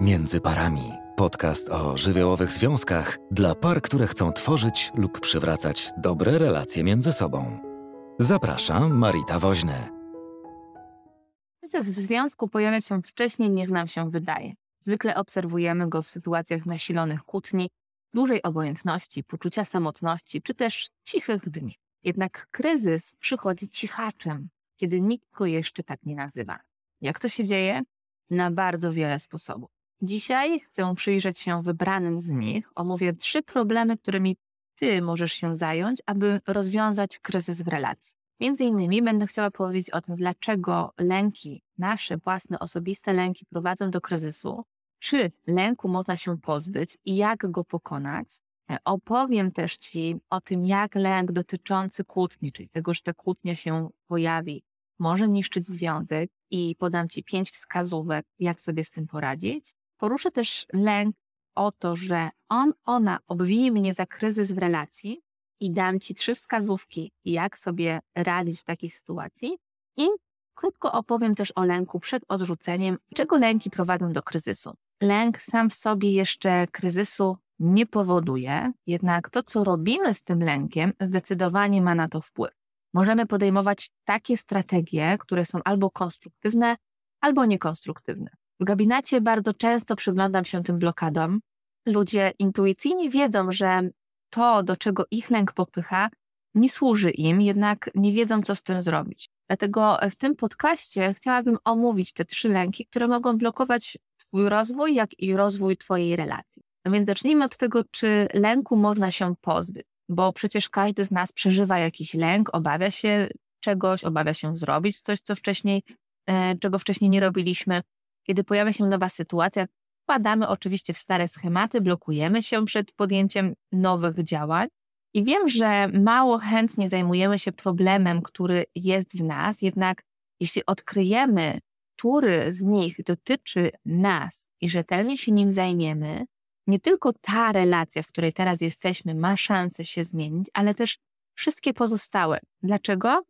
Między parami. Podcast o żywiołowych związkach dla par, które chcą tworzyć lub przywracać dobre relacje między sobą. Zapraszam, Marita Woźny. Kryzys w związku pojawia się wcześniej niż nam się wydaje. Zwykle obserwujemy go w sytuacjach nasilonych kłótni, dużej obojętności, poczucia samotności czy też cichych dni. Jednak kryzys przychodzi cichaczem, kiedy nikt go jeszcze tak nie nazywa. Jak to się dzieje? Na bardzo wiele sposobów. Dzisiaj chcę przyjrzeć się wybranym z nich. Omówię trzy problemy, którymi Ty możesz się zająć, aby rozwiązać kryzys w relacji. Między innymi będę chciała powiedzieć o tym, dlaczego lęki, nasze własne osobiste lęki prowadzą do kryzysu, czy lęku można się pozbyć i jak go pokonać. E, opowiem też Ci o tym, jak lęk dotyczący kłótni, czyli tego, że ta kłótnia się pojawi, może niszczyć związek i podam Ci pięć wskazówek, jak sobie z tym poradzić. Poruszę też lęk o to, że on, ona obwini mnie za kryzys w relacji i dam Ci trzy wskazówki, jak sobie radzić w takiej sytuacji. I krótko opowiem też o lęku przed odrzuceniem, czego lęki prowadzą do kryzysu. Lęk sam w sobie jeszcze kryzysu nie powoduje, jednak to, co robimy z tym lękiem, zdecydowanie ma na to wpływ. Możemy podejmować takie strategie, które są albo konstruktywne, albo niekonstruktywne. W gabinecie bardzo często przyglądam się tym blokadom. Ludzie intuicyjnie wiedzą, że to, do czego ich lęk popycha, nie służy im, jednak nie wiedzą, co z tym zrobić. Dlatego w tym podcaście chciałabym omówić te trzy lęki, które mogą blokować Twój rozwój, jak i rozwój Twojej relacji. No więc zacznijmy od tego, czy lęku można się pozbyć, bo przecież każdy z nas przeżywa jakiś lęk, obawia się czegoś, obawia się zrobić coś, co wcześniej, e, czego wcześniej nie robiliśmy. Kiedy pojawia się nowa sytuacja, wpadamy oczywiście w stare schematy, blokujemy się przed podjęciem nowych działań. I wiem, że mało chętnie zajmujemy się problemem, który jest w nas, jednak jeśli odkryjemy, który z nich dotyczy nas i rzetelnie się nim zajmiemy, nie tylko ta relacja, w której teraz jesteśmy, ma szansę się zmienić, ale też wszystkie pozostałe. Dlaczego?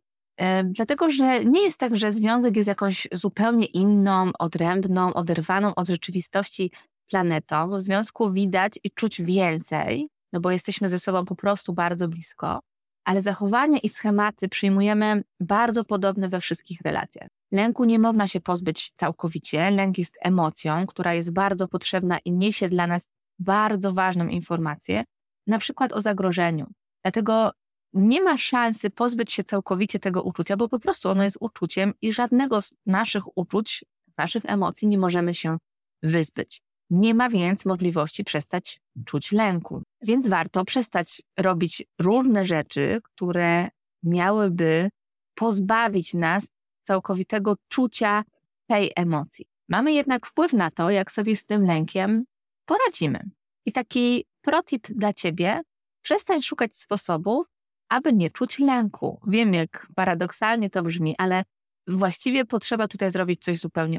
Dlatego, że nie jest tak, że związek jest jakąś zupełnie inną, odrębną, oderwaną od rzeczywistości planetą. W związku widać i czuć więcej, no bo jesteśmy ze sobą po prostu bardzo blisko, ale zachowania i schematy przyjmujemy bardzo podobne we wszystkich relacjach. Lęku nie można się pozbyć całkowicie. Lęk jest emocją, która jest bardzo potrzebna i niesie dla nas bardzo ważną informację, na przykład o zagrożeniu. Dlatego nie ma szansy pozbyć się całkowicie tego uczucia, bo po prostu ono jest uczuciem i żadnego z naszych uczuć, naszych emocji nie możemy się wyzbyć. Nie ma więc możliwości przestać czuć lęku. Więc warto przestać robić różne rzeczy, które miałyby pozbawić nas całkowitego czucia tej emocji. Mamy jednak wpływ na to, jak sobie z tym lękiem poradzimy. I taki protip dla Ciebie, przestań szukać sposobów, aby nie czuć lęku. Wiem, jak paradoksalnie to brzmi, ale właściwie potrzeba tutaj zrobić coś zupełnie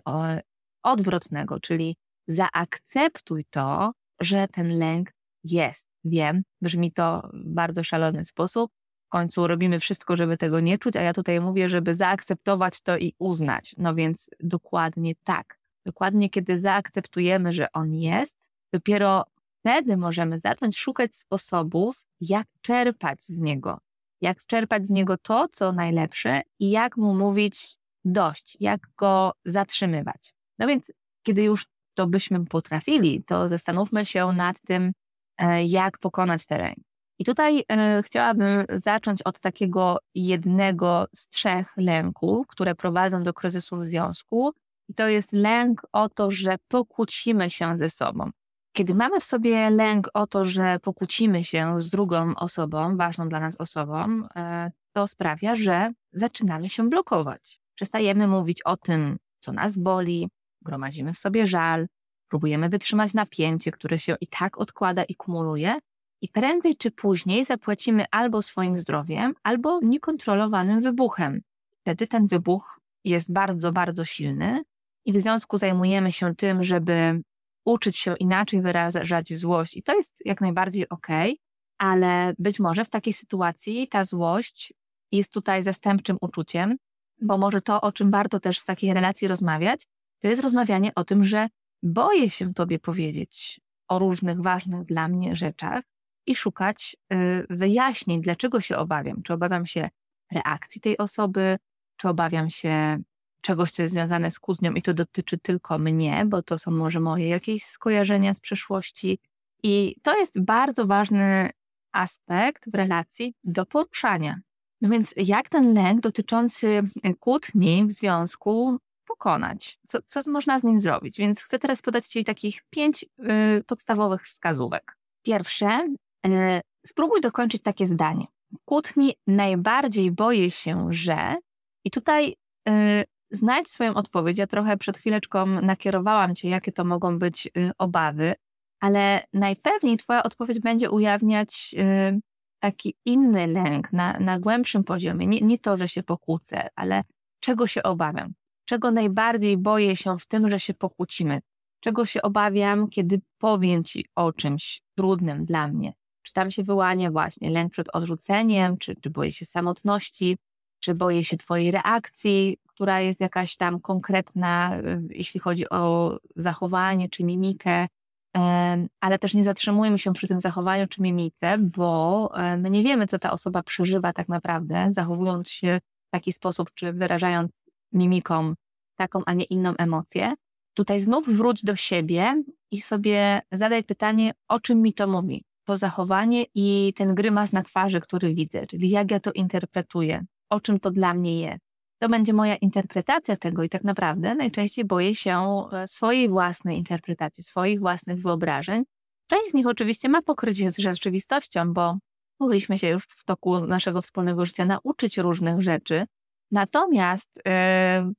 odwrotnego, czyli zaakceptuj to, że ten lęk jest. Wiem, brzmi to w bardzo szalony sposób. W końcu robimy wszystko, żeby tego nie czuć, a ja tutaj mówię, żeby zaakceptować to i uznać. No więc dokładnie tak. Dokładnie kiedy zaakceptujemy, że on jest, dopiero wtedy możemy zacząć szukać sposobów, jak czerpać z niego, jak czerpać z niego to, co najlepsze i jak mu mówić dość, jak go zatrzymywać. No więc, kiedy już to byśmy potrafili, to zastanówmy się nad tym, e, jak pokonać ten lęk. I tutaj e, chciałabym zacząć od takiego jednego z trzech lęków, które prowadzą do kryzysu w związku. I to jest lęk o to, że pokłócimy się ze sobą. Kiedy mamy w sobie lęk o to, że pokłócimy się z drugą osobą, ważną dla nas osobą, e, to sprawia, że zaczynamy się blokować. Przestajemy mówić o tym, co nas boli, gromadzimy w sobie żal, próbujemy wytrzymać napięcie, które się i tak odkłada i kumuluje, i prędzej czy później zapłacimy albo swoim zdrowiem, albo niekontrolowanym wybuchem. Wtedy ten wybuch jest bardzo, bardzo silny i w związku zajmujemy się tym, żeby uczyć się inaczej wyrażać złość i to jest jak najbardziej ok, ale być może w takiej sytuacji ta złość jest tutaj zastępczym uczuciem, bo może to, o czym warto też w takiej relacji rozmawiać, to jest rozmawianie o tym, że boję się tobie powiedzieć o różnych ważnych dla mnie rzeczach i szukać y, wyjaśnień, dlaczego się obawiam. Czy obawiam się reakcji tej osoby, czy obawiam się czegoś, co jest związane z kłótnią i to dotyczy tylko mnie, bo to są może moje jakieś skojarzenia z przeszłości. I to jest bardzo ważny aspekt w relacji do poruszania. No więc jak ten lęk dotyczący kłótni w związku pokonać? Co, co można z nim zrobić? Więc chcę teraz podać Ci takich pięć y, podstawowych wskazówek. Pierwsze, y, spróbuj dokończyć takie zdanie. Kłótni najbardziej boję się, że i tutaj y, znajdź swoją odpowiedź. Ja trochę przed chwileczką nakierowałam Cię, jakie to mogą być y, obawy, ale najpewniej Twoja odpowiedź będzie ujawniać y, taki inny lęk na, na głębszym poziomie. Nie, nie to, że się pokłócę, ale czego się obawiam. Czego najbardziej boję się w tym, że się pokłócimy. Czego się obawiam, kiedy powiem Ci o czymś trudnym dla mnie. Czy tam się wyłania właśnie lęk przed odrzuceniem, czy, czy boję się samotności, czy boję się Twojej reakcji, która jest jakaś tam konkretna, y, jeśli chodzi o zachowanie czy mimikę, ale też nie zatrzymujmy się przy tym zachowaniu czy mimice, bo my nie wiemy, co ta osoba przeżywa tak naprawdę, zachowując się w taki sposób, czy wyrażając mimiką taką, a nie inną emocję. Tutaj znów wróć do siebie i sobie zadaj pytanie, o czym mi to mówi. To zachowanie i ten grymas na twarzy, który widzę, czyli jak ja to interpretuję, o czym to dla mnie jest. To będzie moja interpretacja tego i tak naprawdę najczęściej boję się e, swojej własnej interpretacji, swoich własnych wyobrażeń. Część z nich oczywiście ma pokrycie z rzeczywistością, bo mogliśmy się już w toku naszego wspólnego życia nauczyć różnych rzeczy, Natomiast y,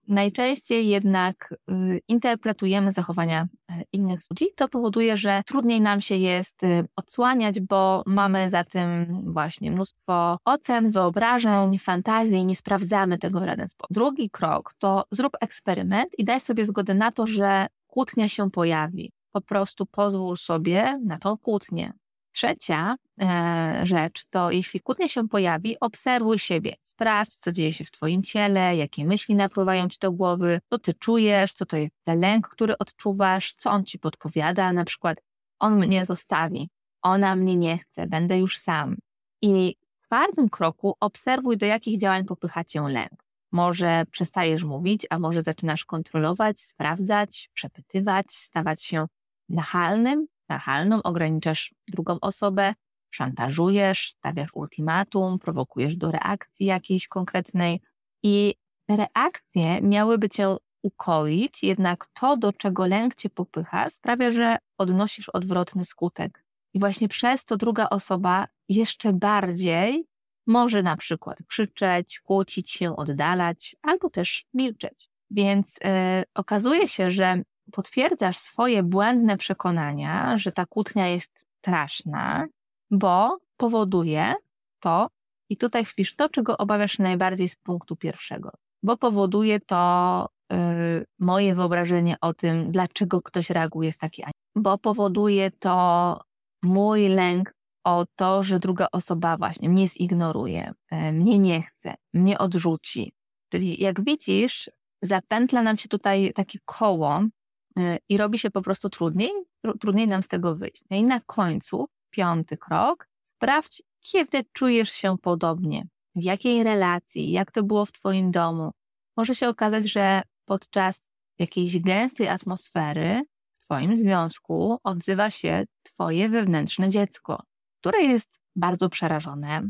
najczęściej jednak y, interpretujemy zachowania e, innych ludzi. To powoduje, że trudniej nam się jest y, odsłaniać, bo mamy za tym właśnie mnóstwo ocen, wyobrażeń, fantazji nie sprawdzamy tego w żaden sposób. Drugi krok to zrób eksperyment i daj sobie zgodę na to, że kłótnia się pojawi. Po prostu pozwól sobie na tą kłótnię. Trzecia e, rzecz to, jeśli kłótnia się pojawi, obserwuj siebie. Sprawdź, co dzieje się w Twoim ciele, jakie myśli napływają Ci do głowy, co Ty czujesz, co to jest ten lęk, który odczuwasz, co on Ci podpowiada. Na przykład, on mnie zostawi, ona mnie nie chce, będę już sam. I w czwartym kroku obserwuj, do jakich działań popycha Cię lęk. Może przestajesz mówić, a może zaczynasz kontrolować, sprawdzać, przepytywać, stawać się nachalnym nachalną, ograniczasz drugą osobę, szantażujesz, stawiasz ultimatum, prowokujesz do reakcji jakiejś konkretnej i te reakcje miałyby cię ukoić, jednak to, do czego lęk cię popycha, sprawia, że odnosisz odwrotny skutek. I właśnie przez to druga osoba jeszcze bardziej może na przykład krzyczeć, kłócić się, oddalać, albo też milczeć. Więc yy, okazuje się, że potwierdzasz swoje błędne przekonania, że ta kłótnia jest straszna, bo powoduje to, i tutaj wpisz to, czego obawiasz się najbardziej z punktu pierwszego, bo powoduje to yy, moje wyobrażenie o tym, dlaczego ktoś reaguje w taki, a bo powoduje to mój lęk o to, że druga osoba właśnie mnie zignoruje, yy, mnie nie chce, mnie odrzuci. Czyli jak widzisz, zapętla nam się tutaj takie koło, i robi się po prostu trudniej, trudniej nam z tego wyjść. No i na końcu, piąty krok, sprawdź, kiedy czujesz się podobnie, w jakiej relacji, jak to było w Twoim domu. Może się okazać, że podczas jakiejś gęstej atmosfery w Twoim związku odzywa się Twoje wewnętrzne dziecko, które jest bardzo przerażone,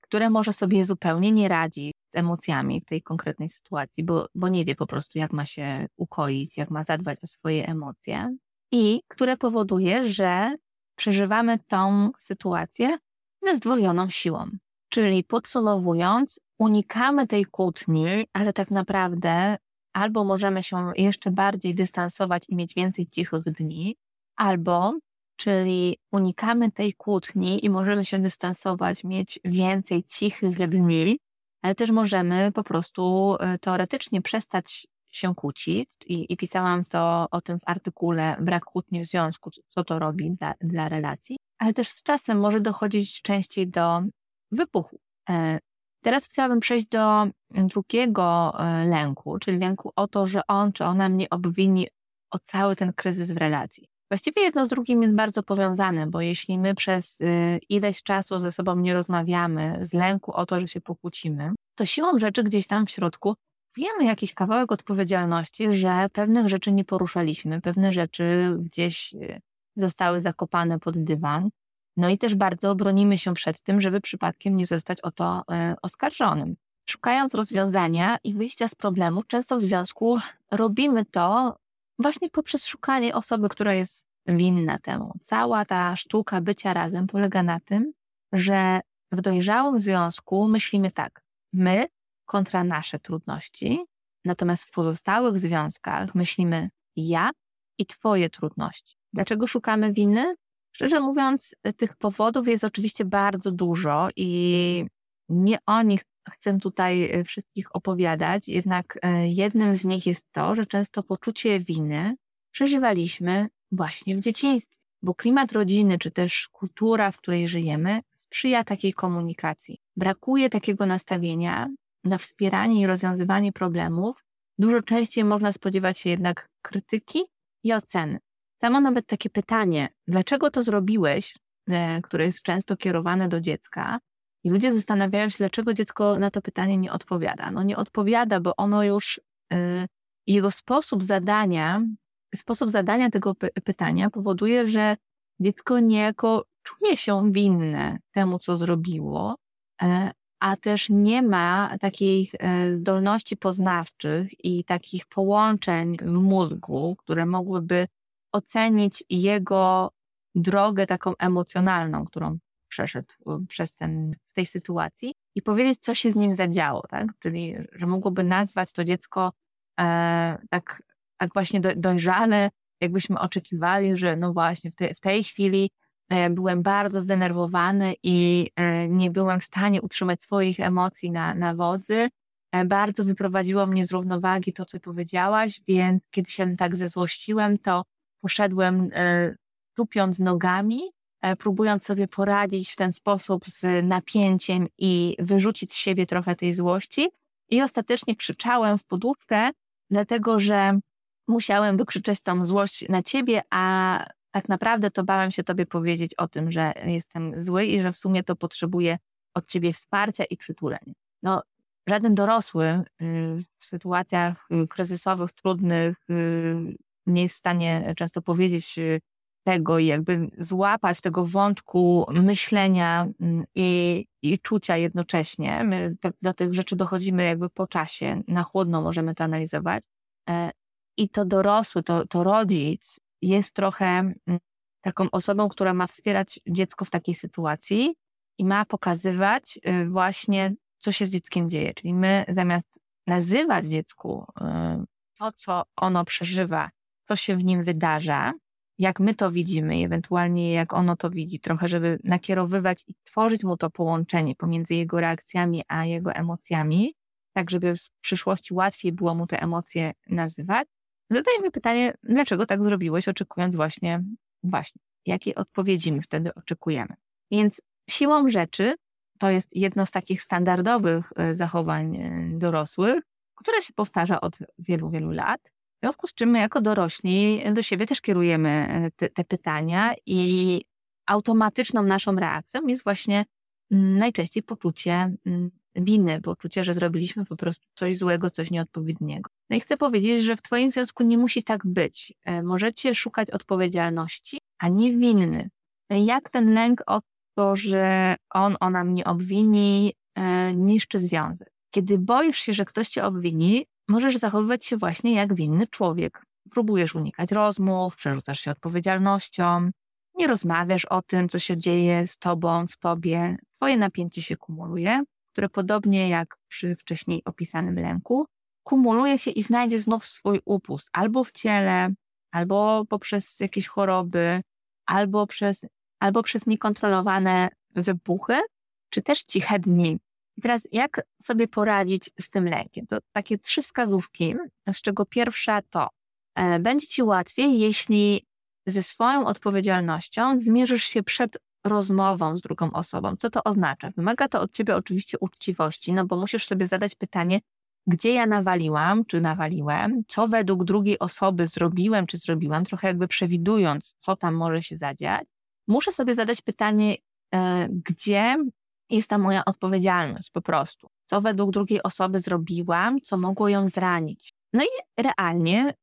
które może sobie zupełnie nie radzi z emocjami w tej konkretnej sytuacji, bo, bo nie wie po prostu, jak ma się ukoić, jak ma zadbać o swoje emocje, i które powoduje, że przeżywamy tą sytuację ze zdwojoną siłą. Czyli podsumowując, unikamy tej kłótni, ale tak naprawdę albo możemy się jeszcze bardziej dystansować i mieć więcej cichych dni, albo, czyli unikamy tej kłótni i możemy się dystansować, mieć więcej cichych dni, ale też możemy po prostu e, teoretycznie przestać się kłócić i, i pisałam to o tym w artykule Brak kłótni w związku, co to robi dla, dla relacji, ale też z czasem może dochodzić częściej do wybuchu. E, teraz chciałabym przejść do drugiego e, lęku, czyli lęku o to, że on czy ona mnie obwini o cały ten kryzys w relacji. Właściwie jedno z drugim jest bardzo powiązane, bo jeśli my przez y, ileś czasu ze sobą nie rozmawiamy, z lęku o to, że się pokłócimy, to siłą rzeczy gdzieś tam w środku wiemy jakiś kawałek odpowiedzialności, że pewnych rzeczy nie poruszaliśmy, pewne rzeczy gdzieś y, zostały zakopane pod dywan. No i też bardzo bronimy się przed tym, żeby przypadkiem nie zostać o to y, oskarżonym. Szukając rozwiązania i wyjścia z problemu, często w związku robimy to właśnie poprzez szukanie osoby, która jest winna temu. Cała ta sztuka bycia razem polega na tym, że w dojrzałym związku myślimy tak, my kontra nasze trudności, natomiast w pozostałych związkach myślimy ja i twoje trudności. Dlaczego szukamy winy? Szczerze mówiąc, tych powodów jest oczywiście bardzo dużo i nie o nich chcę tutaj wszystkich opowiadać, jednak e, jednym z nich jest to, że często poczucie winy przeżywaliśmy właśnie w dzieciństwie, bo klimat rodziny czy też kultura, w której żyjemy, sprzyja takiej komunikacji. Brakuje takiego nastawienia na wspieranie i rozwiązywanie problemów. Dużo częściej można spodziewać się jednak krytyki i oceny. Samo nawet takie pytanie, dlaczego to zrobiłeś, e, które jest często kierowane do dziecka, i ludzie zastanawiają się, dlaczego dziecko na to pytanie nie odpowiada. No nie odpowiada, bo ono już, y, jego sposób zadania, sposób zadania tego py pytania powoduje, że dziecko niejako czuje się winne temu, co zrobiło, e, a też nie ma takich e, zdolności poznawczych i takich połączeń w mózgu, które mogłyby ocenić jego drogę taką emocjonalną, którą przeszedł y, przez ten, w tej sytuacji i powiedzieć, co się z nim zadziało, tak? Czyli, że mogłoby nazwać to dziecko e, tak, tak właśnie do, dojrzale, jakbyśmy oczekiwali, że no właśnie w, te, w tej chwili e, byłem bardzo zdenerwowany i e, nie byłem w stanie utrzymać swoich emocji na, na wodzy. E, bardzo wyprowadziło mnie z równowagi to, co powiedziałaś, więc kiedy się tak zezłościłem, to poszedłem e, tupiąc nogami próbując sobie poradzić w ten sposób z napięciem i wyrzucić z siebie trochę tej złości. I ostatecznie krzyczałem w podłóżkę, dlatego że musiałem wykrzyczeć tą złość na ciebie, a tak naprawdę to bałem się tobie powiedzieć o tym, że jestem zły i że w sumie to potrzebuję od ciebie wsparcia i przytulenia. No, żaden dorosły y, w sytuacjach y, kryzysowych, trudnych y, nie jest w stanie często powiedzieć tego i jakby złapać tego wątku myślenia mm, i, i czucia jednocześnie. My do tych rzeczy dochodzimy jakby po czasie, na chłodno możemy to analizować. E, I to dorosły, to, to rodzic jest trochę mm, taką osobą, która ma wspierać dziecko w takiej sytuacji i ma pokazywać y, właśnie, co się z dzieckiem dzieje. Czyli my zamiast nazywać dziecku y, to, co ono przeżywa, co się w nim wydarza, jak my to widzimy, ewentualnie jak ono to widzi, trochę, żeby nakierowywać i tworzyć mu to połączenie pomiędzy jego reakcjami a jego emocjami, tak żeby w przyszłości łatwiej było mu te emocje nazywać. Zadajmy pytanie, dlaczego tak zrobiłeś, oczekując właśnie, właśnie, jakiej odpowiedzi my wtedy oczekujemy. Więc siłą rzeczy to jest jedno z takich standardowych e, zachowań e, dorosłych, które się powtarza od wielu, wielu lat. W związku z czym my jako dorośli do siebie też kierujemy e, te, te pytania i automatyczną naszą reakcją jest właśnie mm, najczęściej poczucie mm, winy, poczucie, że zrobiliśmy po prostu coś złego, coś nieodpowiedniego. No i chcę powiedzieć, że w Twoim związku nie musi tak być. E, możecie szukać odpowiedzialności, a nie winny. Jak ten lęk o to, że on, ona mnie obwini, e, niszczy związek. Kiedy boisz się, że ktoś cię obwini, możesz zachowywać się właśnie jak winny człowiek. Próbujesz unikać rozmów, przerzucasz się odpowiedzialnością, nie rozmawiasz o tym, co się dzieje z tobą, w tobie. Twoje napięcie się kumuluje, które podobnie jak przy wcześniej opisanym lęku, kumuluje się i znajdzie znów swój upust albo w ciele, albo poprzez jakieś choroby, albo przez, albo przez niekontrolowane wybuchy, czy też ciche dni, i teraz jak sobie poradzić z tym lękiem? To takie trzy wskazówki, z czego pierwsza to e, będzie Ci łatwiej, jeśli ze swoją odpowiedzialnością zmierzysz się przed rozmową z drugą osobą. Co to oznacza? Wymaga to od Ciebie oczywiście uczciwości, no bo musisz sobie zadać pytanie, gdzie ja nawaliłam, czy nawaliłem, co według drugiej osoby zrobiłem, czy zrobiłam, trochę jakby przewidując, co tam może się zadziać, muszę sobie zadać pytanie, e, gdzie jest ta moja odpowiedzialność po prostu. Co według drugiej osoby zrobiłam, co mogło ją zranić. No i realnie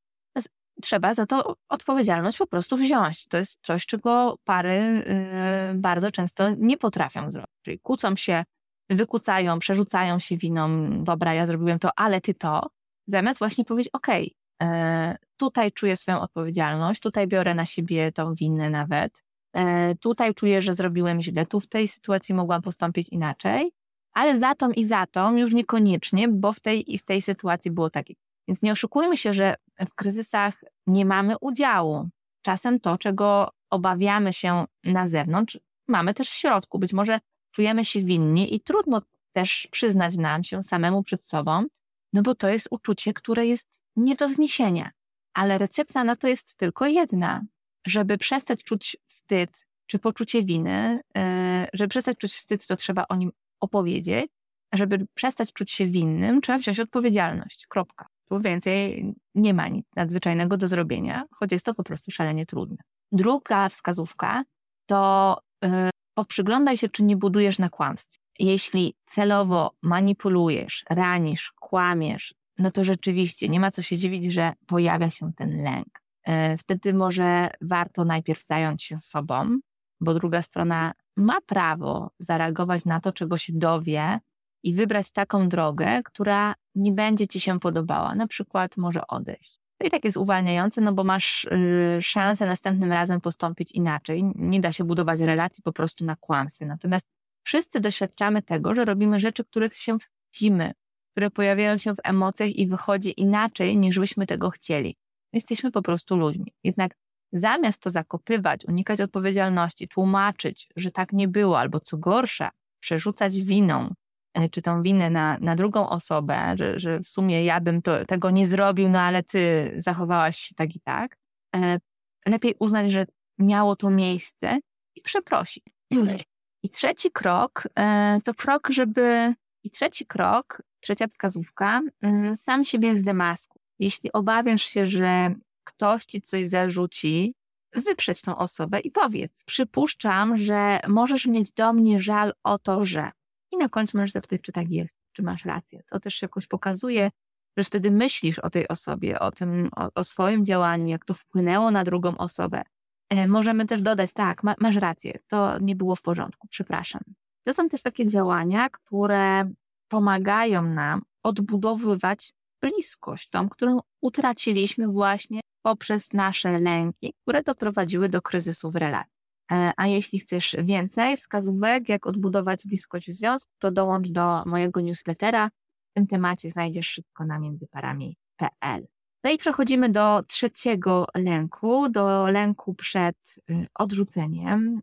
trzeba za to odpowiedzialność po prostu wziąć. To jest coś, czego pary y, bardzo często nie potrafią zrobić. Czyli kłócą się, wykucają, przerzucają się winą, dobra, ja zrobiłem to, ale ty to, zamiast właśnie powiedzieć, okej, okay, tutaj czuję swoją odpowiedzialność, tutaj biorę na siebie tą winę nawet, tutaj czuję, że zrobiłem źle, tu w tej sytuacji mogłam postąpić inaczej, ale za tą i za tą już niekoniecznie, bo w tej i w tej sytuacji było tak więc nie oszukujmy się, że w kryzysach nie mamy udziału. Czasem to, czego obawiamy się na zewnątrz, mamy też w środku. Być może czujemy się winni i trudno też przyznać nam się samemu przed sobą, no bo to jest uczucie, które jest nie do zniesienia. Ale recepta na to jest tylko jedna. Żeby przestać czuć wstyd czy poczucie winy, e, żeby przestać czuć wstyd, to trzeba o nim opowiedzieć. Żeby przestać czuć się winnym, trzeba wziąć odpowiedzialność. Kropka. Tu więcej nie ma nic nadzwyczajnego do zrobienia, choć jest to po prostu szalenie trudne. Druga wskazówka to yy, poprzyglądaj się, czy nie budujesz na kłamstwie. Jeśli celowo manipulujesz, ranisz, kłamiesz, no to rzeczywiście nie ma co się dziwić, że pojawia się ten lęk. Yy, wtedy może warto najpierw zająć się sobą, bo druga strona ma prawo zareagować na to, czego się dowie, i wybrać taką drogę, która nie będzie ci się podobała. Na przykład może odejść. To i tak jest uwalniające, no bo masz y, szansę następnym razem postąpić inaczej. Nie da się budować relacji po prostu na kłamstwie. Natomiast wszyscy doświadczamy tego, że robimy rzeczy, których się wstydzimy, które pojawiają się w emocjach i wychodzi inaczej, niż byśmy tego chcieli. Jesteśmy po prostu ludźmi. Jednak zamiast to zakopywać, unikać odpowiedzialności, tłumaczyć, że tak nie było, albo co gorsza, przerzucać winą, E, czy tą winę na, na drugą osobę, że, że w sumie ja bym to, tego nie zrobił, no ale ty zachowałaś się tak i tak. E, lepiej uznać, że miało to miejsce i przeprosić. I trzeci krok e, to krok, żeby. I trzeci krok, trzecia wskazówka, mm, sam siebie z demasku. Jeśli obawiasz się, że ktoś ci coś zarzuci, wyprzeć tą osobę i powiedz: Przypuszczam, że możesz mieć do mnie żal o to, że i na końcu możesz zapytać, czy tak jest, czy masz rację. To też jakoś pokazuje, że wtedy myślisz o tej osobie, o tym, o, o swoim działaniu, jak to wpłynęło na drugą osobę. E, możemy też dodać, tak, ma, masz rację, to nie było w porządku, przepraszam. To są też takie działania, które pomagają nam odbudowywać bliskość, tą, którą utraciliśmy właśnie poprzez nasze lęki, które doprowadziły do kryzysu w relacji. E, a jeśli chcesz więcej wskazówek, jak odbudować bliskość w związku, to dołącz do mojego newslettera. W tym temacie znajdziesz szybko na międzyparami.pl. No i przechodzimy do trzeciego lęku, do lęku przed y, odrzuceniem.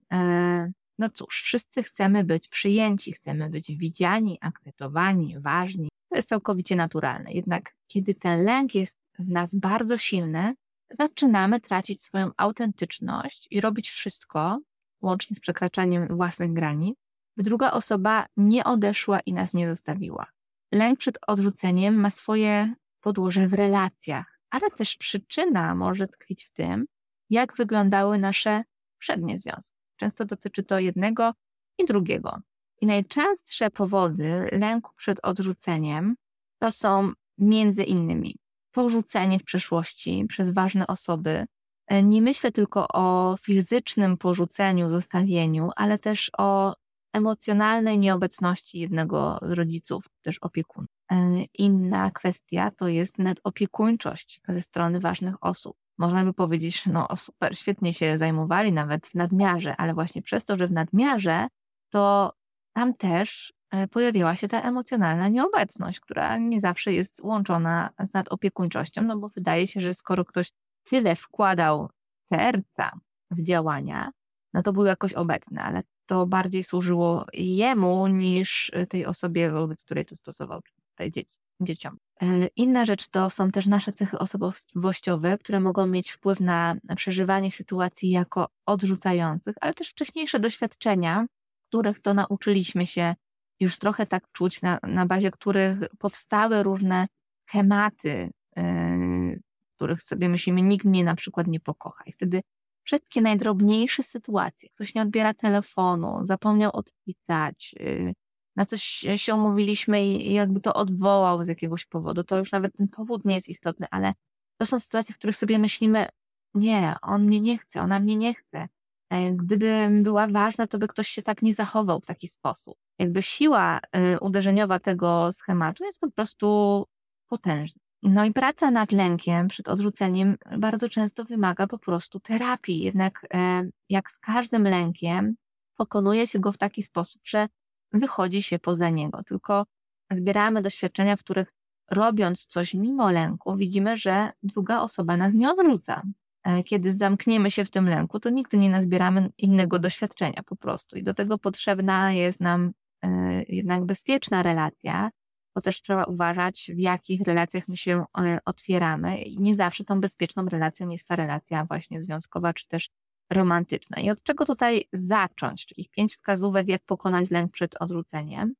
No cóż, wszyscy chcemy być przyjęci, chcemy być widziani, akceptowani, ważni. To jest całkowicie naturalne. Jednak kiedy ten lęk jest w nas bardzo silny, zaczynamy tracić swoją autentyczność i robić wszystko, łącznie z przekraczaniem własnych granic, by druga osoba nie odeszła i nas nie zostawiła. Lęk przed odrzuceniem ma swoje podłoże w relacjach, ale też przyczyna może tkwić w tym, jak wyglądały nasze przednie związki. Często dotyczy to jednego i drugiego. I najczęstsze powody lęku przed odrzuceniem to są między innymi porzucenie w przeszłości przez ważne osoby. E, nie myślę tylko o fizycznym porzuceniu, zostawieniu, ale też o emocjonalnej nieobecności jednego z rodziców, też opiekunów. E, inna kwestia to jest nadopiekuńczość ze strony ważnych osób. Można by powiedzieć, no super, świetnie się zajmowali nawet w nadmiarze, ale właśnie przez to, że w nadmiarze, to tam też E, pojawiła się ta emocjonalna nieobecność, która nie zawsze jest łączona z nadopiekuńczością, no bo wydaje się, że skoro ktoś tyle wkładał serca w działania, no to był jakoś obecny, ale to bardziej służyło jemu niż tej osobie, wobec której to stosował, tej dzieci, dzieciom. E, inna rzecz to są też nasze cechy osobowościowe, które mogą mieć wpływ na przeżywanie sytuacji jako odrzucających, ale też wcześniejsze doświadczenia, których to nauczyliśmy się już trochę tak czuć, na, na bazie których powstały różne schematy, yy, których sobie myślimy, nikt mnie na przykład nie pokocha. I wtedy wszystkie najdrobniejsze sytuacje, ktoś nie odbiera telefonu, zapomniał odpisać, yy, na coś się umówiliśmy i jakby to odwołał z jakiegoś powodu, to już nawet ten powód nie jest istotny, ale to są sytuacje, w których sobie myślimy, nie, on mnie nie chce, ona mnie nie chce. E, gdybym była ważna, to by ktoś się tak nie zachował w taki sposób. Jakby siła y, uderzeniowa tego schematu jest po prostu potężna. No i praca nad lękiem przed odrzuceniem bardzo często wymaga po prostu terapii. Jednak e, jak z każdym lękiem, pokonuje się go w taki sposób, że wychodzi się poza niego. Tylko zbieramy doświadczenia, w których robiąc coś mimo lęku, widzimy, że druga osoba nas nie odrzuca. E, kiedy zamkniemy się w tym lęku, to nigdy nie nazbieramy innego doświadczenia po prostu. I do tego potrzebna jest nam e, jednak bezpieczna relacja, bo też trzeba uważać, w jakich relacjach my się e, otwieramy. I nie zawsze tą bezpieczną relacją jest ta relacja właśnie związkowa, czy też romantyczna. I od czego tutaj zacząć? Czyli pięć wskazówek, jak pokonać lęk przed odrzuceniem.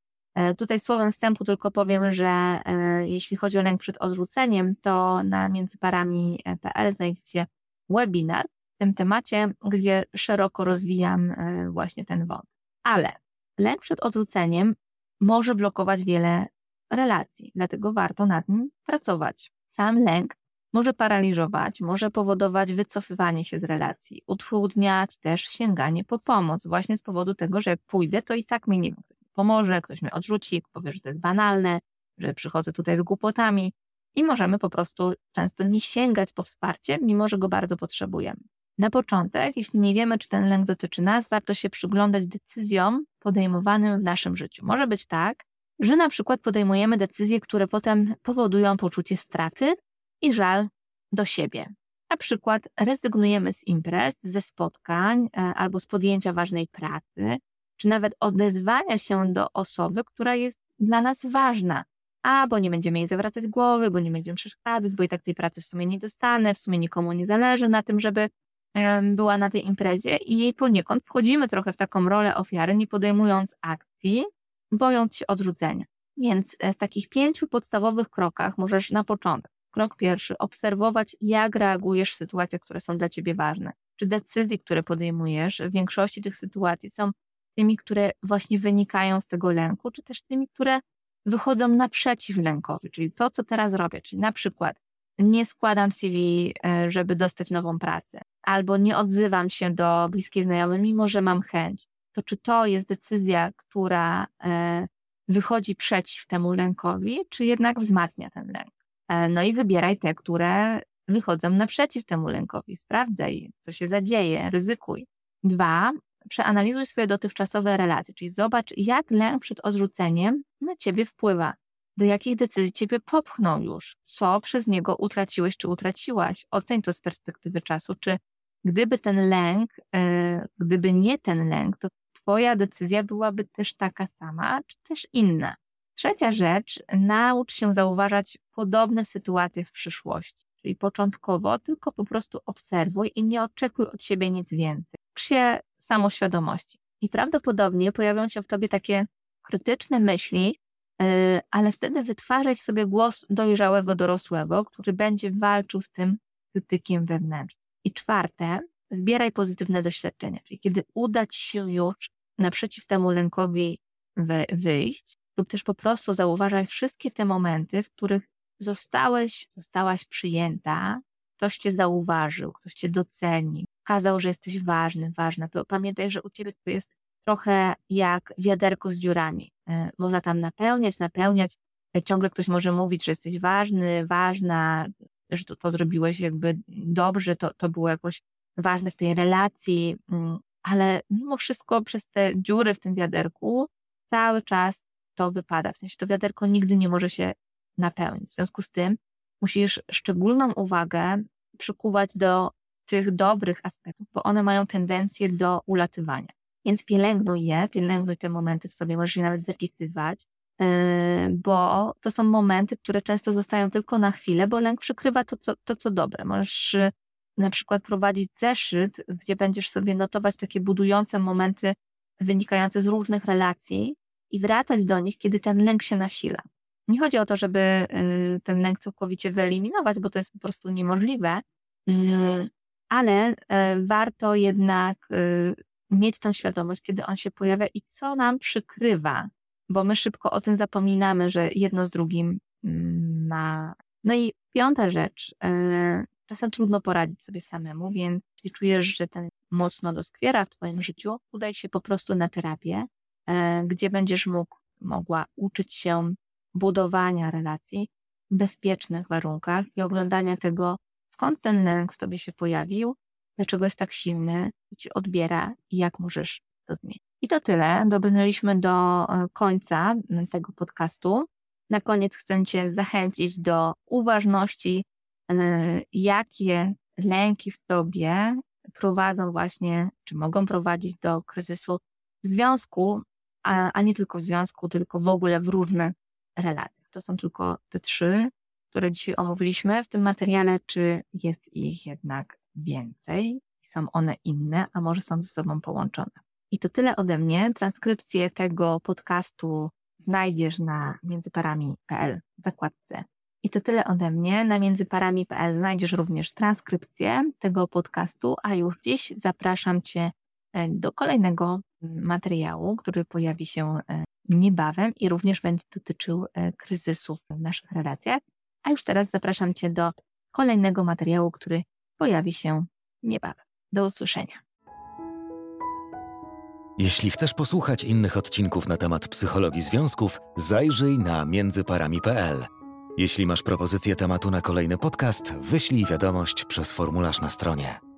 Tutaj słowem wstępu tylko powiem, że jeśli chodzi o lęk przed odrzuceniem, to na międzyparami.pl znajdziecie webinar w tym temacie, gdzie szeroko rozwijam e, właśnie ten wątek. Ale lęk przed odrzuceniem może blokować wiele relacji, dlatego warto nad nim pracować. Sam lęk może paraliżować, może powodować wycofywanie się z relacji, utrudniać też sięganie po pomoc, właśnie z powodu tego, że jak pójdę, to i tak mi nie pomoże, ktoś mnie odrzuci, powie, że to jest banalne, że przychodzę tutaj z głupotami i możemy po prostu często nie sięgać po wsparcie, mimo że go bardzo potrzebujemy. Na początek, jeśli nie wiemy, czy ten lęk dotyczy nas, warto się przyglądać decyzjom podejmowanym w naszym życiu. Może być tak, że na przykład podejmujemy decyzje, które potem powodują poczucie straty i żal do siebie. Na przykład rezygnujemy z imprez, ze spotkań e, albo z podjęcia ważnej pracy, czy nawet odezwania się do osoby, która jest dla nas ważna, a bo nie będziemy jej zawracać głowy, bo nie będziemy przeszkadzać, bo i tak tej pracy w sumie nie dostanę, w sumie nikomu nie zależy na tym, żeby była na tej imprezie i jej poniekąd wchodzimy trochę w taką rolę ofiary, nie podejmując akcji, bojąc się odrzucenia. Więc e, w takich pięciu podstawowych krokach możesz na początek, krok pierwszy, obserwować, jak reagujesz w sytuacjach, które są dla ciebie ważne. Czy decyzje, które podejmujesz w większości tych sytuacji są tymi, które właśnie wynikają z tego lęku, czy też tymi, które wychodzą naprzeciw lękowi, czyli to, co teraz robię, czyli na przykład nie składam CV, e, żeby dostać nową pracę, albo nie odzywam się do bliskiej znajomej, mimo że mam chęć, to czy to jest decyzja, która e, wychodzi przeciw temu lękowi, czy jednak wzmacnia ten lęk? E, no i wybieraj te, które wychodzą naprzeciw temu lękowi. Sprawdzaj, co się zadzieje, ryzykuj. Dwa, przeanalizuj swoje dotychczasowe relacje, czyli zobacz, jak lęk przed odrzuceniem na ciebie wpływa, do jakich decyzji ciebie popchnął już, co przez niego utraciłeś czy utraciłaś. Oceń to z perspektywy czasu, czy gdyby ten lęk, yy, gdyby nie ten lęk, to twoja decyzja byłaby też taka sama, czy też inna. Trzecia rzecz, naucz się zauważać podobne sytuacje w przyszłości. Czyli początkowo tylko po prostu obserwuj i nie oczekuj od siebie nic więcej. Ucz się samoświadomości. I prawdopodobnie pojawią się w tobie takie krytyczne myśli, y, ale wtedy wytwarzaj w sobie głos dojrzałego dorosłego, który będzie walczył z tym krytykiem wewnętrznym. I czwarte, zbieraj pozytywne doświadczenia, czyli kiedy uda ci się już naprzeciw temu lękowi wyjść, lub też po prostu zauważaj wszystkie te momenty, w których zostałeś, zostałaś przyjęta, ktoś cię zauważył, ktoś cię docenił, pokazał, że jesteś ważny, ważna, to pamiętaj, że u ciebie to jest trochę jak wiaderko z dziurami. E, można tam napełniać, napełniać. E, ciągle ktoś może mówić, że jesteś ważny, ważna, że to, to zrobiłeś jakby dobrze, to, to było jakoś ważne w tej relacji, mm, ale mimo wszystko przez te dziury w tym wiaderku cały czas to wypada. W sensie to wiaderko nigdy nie może się napełnić. W związku z tym musisz szczególną uwagę przykuwać do tych dobrych aspektów, bo one mają tendencję do ulatywania. Więc pielęgnuj je, pielęgnuj te momenty w sobie, możesz je nawet zapisywać, yy, bo to są momenty, które często zostają tylko na chwilę, bo lęk przykrywa to, co, to, co dobre. Możesz yy, na przykład prowadzić zeszyt, gdzie będziesz sobie notować takie budujące momenty wynikające z różnych relacji i wracać do nich, kiedy ten lęk się nasila. Nie chodzi o to, żeby y, ten lęk całkowicie wyeliminować, bo to jest po prostu niemożliwe, y, ale y, warto jednak mieć tą świadomość, kiedy on się pojawia i co nam przykrywa, bo my szybko o tym zapominamy, że jedno z drugim mm, ma. No i piąta rzecz, czasem trudno poradzić sobie samemu, więc jeśli czujesz, że ten mocno doskwiera w Twoim życiu, udaj się po prostu na terapię, gdzie będziesz mógł, mogła uczyć się budowania relacji w bezpiecznych warunkach i oglądania tego, skąd ten lęk w tobie się pojawił, dlaczego jest tak silny, co ci odbiera i jak możesz to zmienić. I to tyle. Dobrnęliśmy do e, końca tego podcastu. Na koniec chcę Cię zachęcić do uważności, e, jakie lęki w Tobie prowadzą właśnie, czy mogą prowadzić do kryzysu w związku, a, a nie tylko w związku, tylko w ogóle w różnych relacjach. To są tylko te trzy, które dzisiaj omówiliśmy w tym materiale, czy jest ich jednak więcej? Są one inne, a może są ze sobą połączone? I to tyle ode mnie. Transkrypcję tego podcastu znajdziesz na międzyparami.pl w zakładce. I to tyle ode mnie. Na międzyparami.pl znajdziesz również transkrypcję tego podcastu, a już dziś zapraszam Cię e, do kolejnego materiału, który pojawi się e, niebawem i również będzie dotyczył e, kryzysów w naszych relacjach. A już teraz zapraszam Cię do kolejnego materiału, który pojawi się niebawem. Do usłyszenia. Jeśli chcesz posłuchać innych odcinków na temat psychologii związków, zajrzyj na międzyparami.pl. Jeśli masz propozycję tematu na kolejny podcast, wyślij wiadomość przez formularz na stronie.